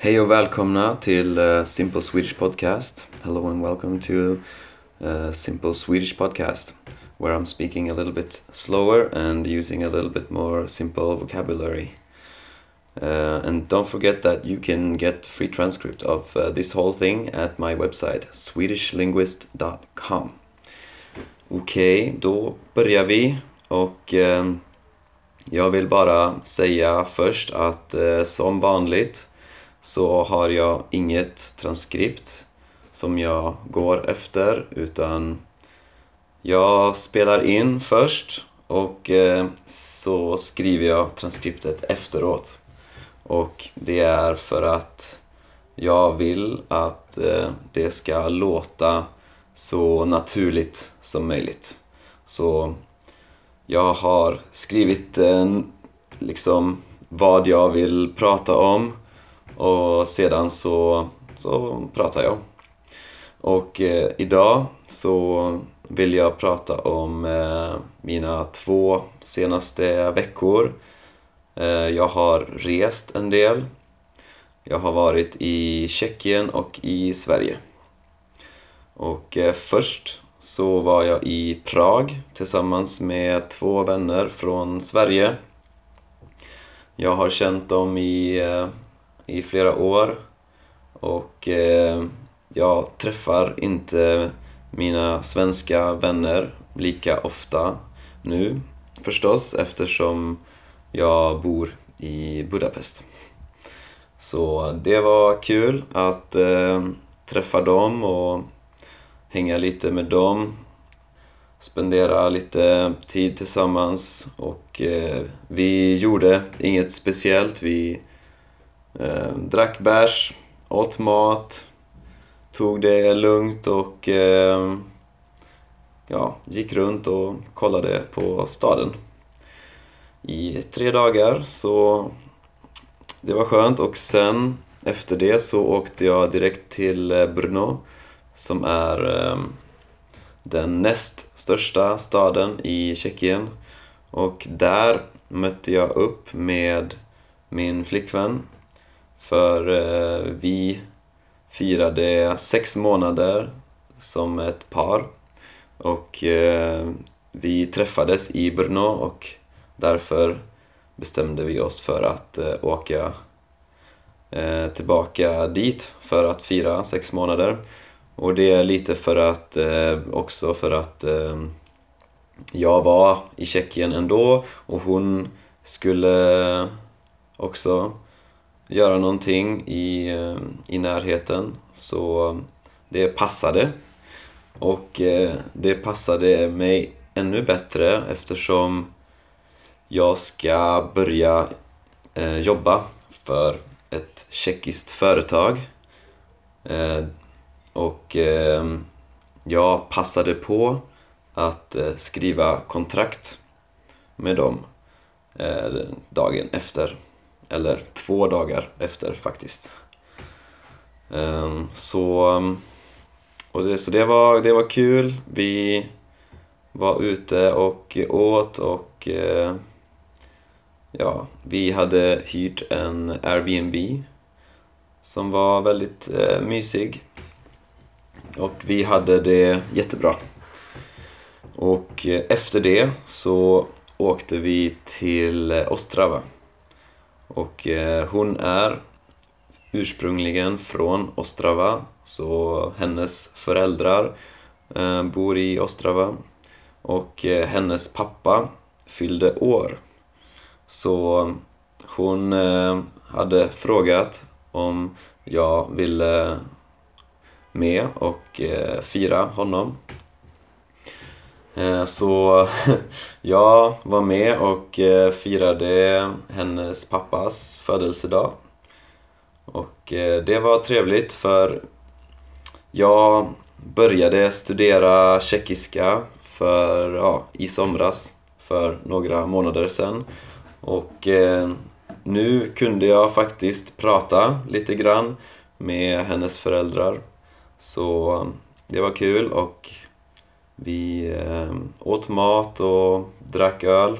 Hej och välkomna till uh, Simple Swedish Podcast. Hello and welcome to uh, Simple Swedish Podcast, where I'm speaking a little bit slower and using a little bit more simple vocabulary. Uh, and don't forget that you can get free transcript of uh, this whole thing at my website swedishlinguist.com. Okej, okay, då börjar vi och jag vill bara säga först att uh, som vanligt så har jag inget transkript som jag går efter utan jag spelar in först och eh, så skriver jag transkriptet efteråt. Och det är för att jag vill att eh, det ska låta så naturligt som möjligt. Så jag har skrivit en, liksom vad jag vill prata om och sedan så, så pratar jag. Och eh, idag så vill jag prata om eh, mina två senaste veckor Eh, jag har rest en del. Jag har varit i Tjeckien och i Sverige. Och eh, först så var jag i Prag tillsammans med två vänner från Sverige. Jag har känt dem i, eh, i flera år och eh, jag träffar inte mina svenska vänner lika ofta nu förstås eftersom jag bor i Budapest. Så det var kul att eh, träffa dem och hänga lite med dem. Spendera lite tid tillsammans och eh, vi gjorde inget speciellt. Vi eh, drack bärs, åt mat, tog det lugnt och eh, ja, gick runt och kollade på staden. I tre dagar så det var skönt och sen efter det så åkte jag direkt till eh, Brno som är eh, den näst största staden i Tjeckien. Och där mötte jag upp med min flickvän för eh, vi firade sex månader som ett par och eh, vi träffades i Brno och Därför bestämde vi oss för att eh, åka eh, tillbaka dit för att fira sex månader. Och det är lite för att eh, också för att eh, jag var i Tjeckien ändå och hon skulle också göra någonting i, eh, i närheten så eh, det passade och eh, det passade mig ännu bättre eftersom jag ska börja jobba för ett tjeckiskt företag. Och jag passade på att skriva kontrakt med dem dagen efter. Eller två dagar efter faktiskt. Ehm, så ehm, och det, så det, var, det var kul. Vi var ute och åt och eh, ja, vi hade hyrt en Airbnb som var väldigt eh, mysig. Och vi hade det jättebra. Och eh, efter det så åkte vi till Ostrava. Och eh, hon är ursprungligen från Ostrava, så hennes föräldrar eh, bor i Ostrava. Och eh, hennes pappa fyllde år så hon eh, hade frågat om jag ville med och eh, fira honom. Eh, så jag var med och eh, firade hennes pappas födelsedag. Och eh, det var trevligt för jag började studera tjeckiska för, ja, i somras, för några månader sedan. Och nu kunde jag faktiskt prata lite grann med hennes föräldrar. Så det var kul och vi eh, åt mat och drack öl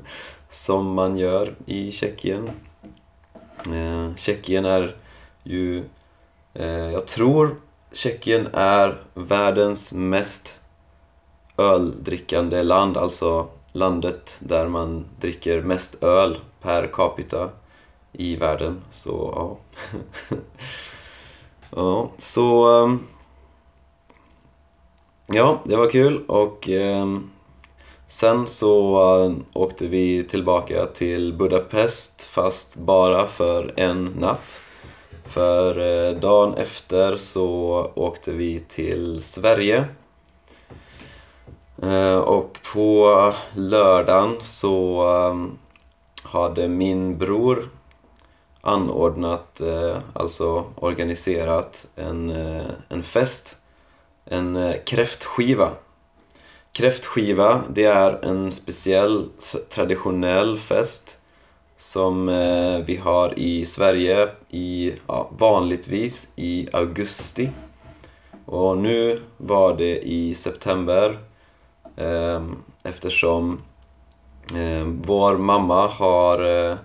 som man gör i Tjeckien. Eh, Tjeckien är ju, eh, jag tror Tjeckien är världens mest öldrickande land, alltså landet där man dricker mest öl per capita i världen. Så ja. ja, så... Ehm, Ja, det var kul och eh, sen så eh, åkte vi tillbaka till Budapest fast bara för en natt. För eh, dagen efter så åkte vi till Sverige eh, och på lördagen så ehm, hade min bror anordnat, eh, alltså organiserat en, eh, en fest. En eh, kräftskiva. Kräftskiva, det är en speciell traditionell fest som eh, vi har i Sverige i, ja, vanligtvis i augusti. Och nu var det i september ehm, eftersom ehm, vår mamma har eh,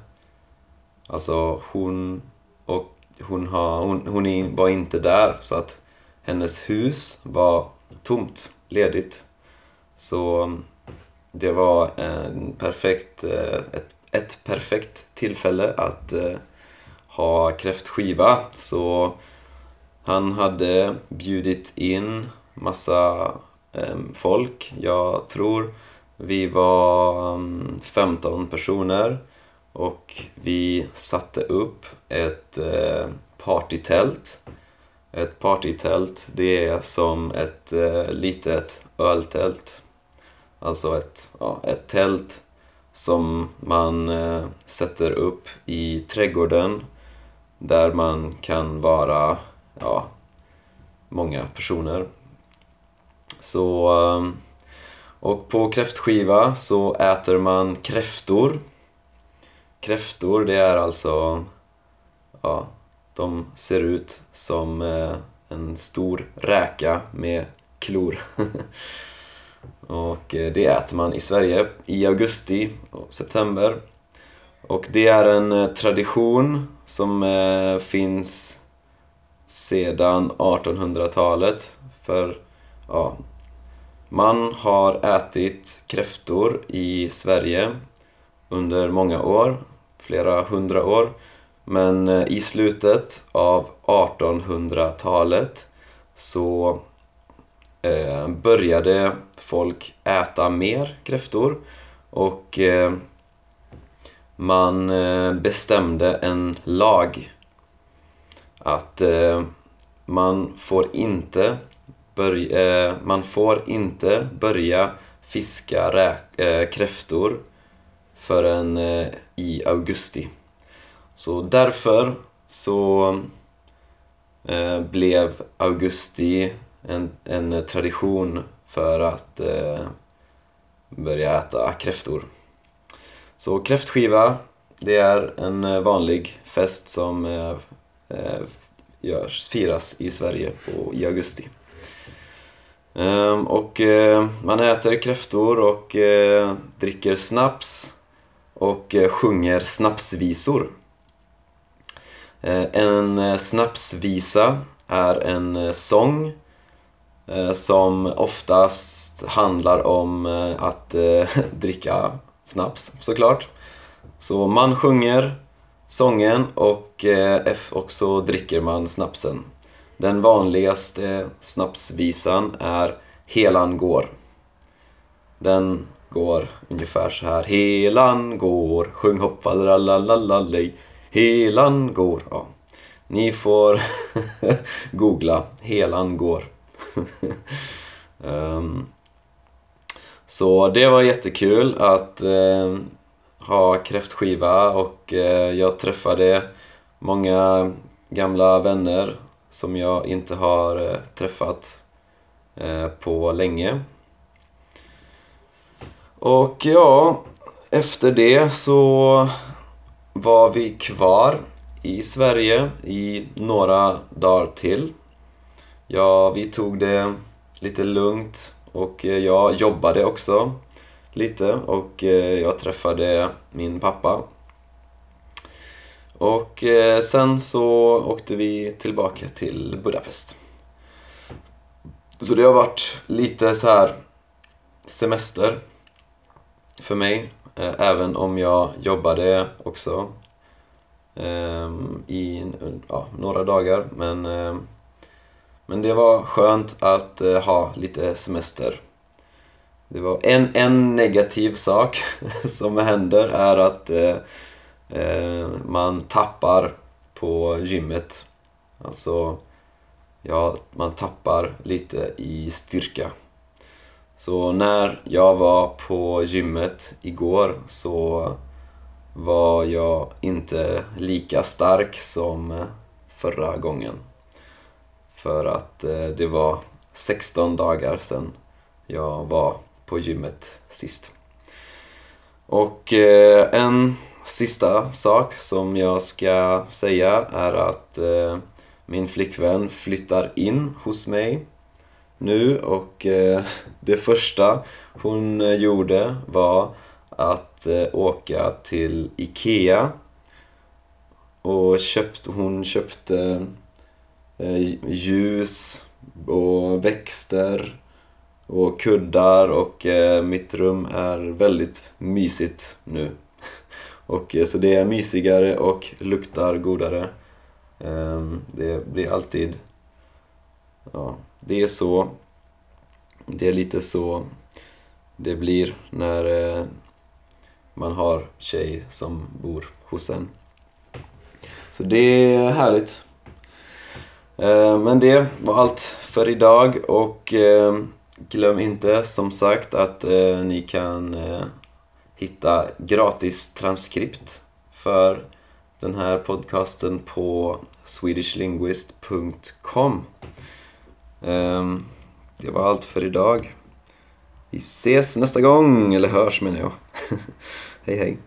Alltså hon, och hon, har, hon, hon var inte där så att hennes hus var tomt, ledigt. Så det var en perfekt, eh, ett, ett perfekt tillfälle att eh, ha kräftskiva. Så han hade bjudit in massa ehm, folk. Jag tror vi var mm, 15 personer och vi satte upp ett eh, partytält. Ett partytält, det är som ett eh, litet öltält. Alltså ett, ja, ett tält som man eh, sätter upp i trädgården där man kan vara ja, många personer. Så, eh, och på kräftskiva så äter man kräftor Kräftor, det är alltså... Ja, de ser ut som eh, en stor räka med klor. och eh, det äter man i Sverige i augusti och september. Och det är en eh, tradition som eh, finns sedan 1800-talet. För ja, man har ätit kräftor i Sverige under många år flera hundra år. Men eh, i slutet av 1800-talet så eh, började folk äta mer kräftor och eh, man eh, bestämde en lag att eh, man får inte börja, eh, man får inte börja fiska eh, kräftor förrän i augusti. Så därför så eh, blev augusti en, en tradition för att eh, börja äta kräftor. Så kräftskiva, det är en eh, vanlig fest som eh, eh, görs, firas i Sverige på, i augusti. Um, och eh, man äter kräftor och eh, dricker snaps och eh, sjunger snapsvisor. Eh, en eh, snapsvisa är en eh, sång som oftast handlar om att dricka snaps såklart. Så man sjunger sången och också dricker man snapsen. Den vanligaste snapsvisan är Helan går. Den går ungefär så här. Helan går, sjung hopp. Helan går. Ja. Ni får googla Helan går. um, så det var jättekul att uh, ha kräftskiva och uh, jag träffade många gamla vänner som jag inte har uh, träffat eh, på länge. Och ja, efter det så var vi kvar i Sverige i några dagar till. Ja, vi tog det lite lugnt och eh, jag jobbade också lite och eh, jag träffade min pappa. Och eh, sen så åkte vi tillbaka till Budapest. Så det har varit lite så här semester för mig. Eh, även om jag jobbade också ehm, i ja, några dagar. Men, eh, men det var skönt att eh, ha lite semester. Det var en, en negativ sak som händer är att eh, eh, man tappar på gymmet. Alltså, ja, man tappar lite i styrka. Så när jag var på gymmet igår så var jag inte lika stark som eh, förra gången. För att eh, det var 16 dagar sedan jag var på gymmet sist. Och eh, en sista sak som jag ska säga är att min flickvän flyttar in hos mig nu och eh, det första hon eh, gjorde var att eh, åka till IKEA och köpt, hon köpte eh, ljus och växter och kuddar och eh, mitt rum är väldigt mysigt nu. Och, så det är mysigare och luktar godare. Ehm, det blir alltid ja, det är så det är lite så det blir när eh, man har tjej som bor hos en. Så det är härligt. Eh, men det var allt för idag och eh, glöm inte som sagt att eh, ni kan eh, hitta gratis transkript för den här podcasten på swedishlinguist.com Ehm, det var allt för idag. Vi ses nästa gång, eller hörs menar jag. hej hej.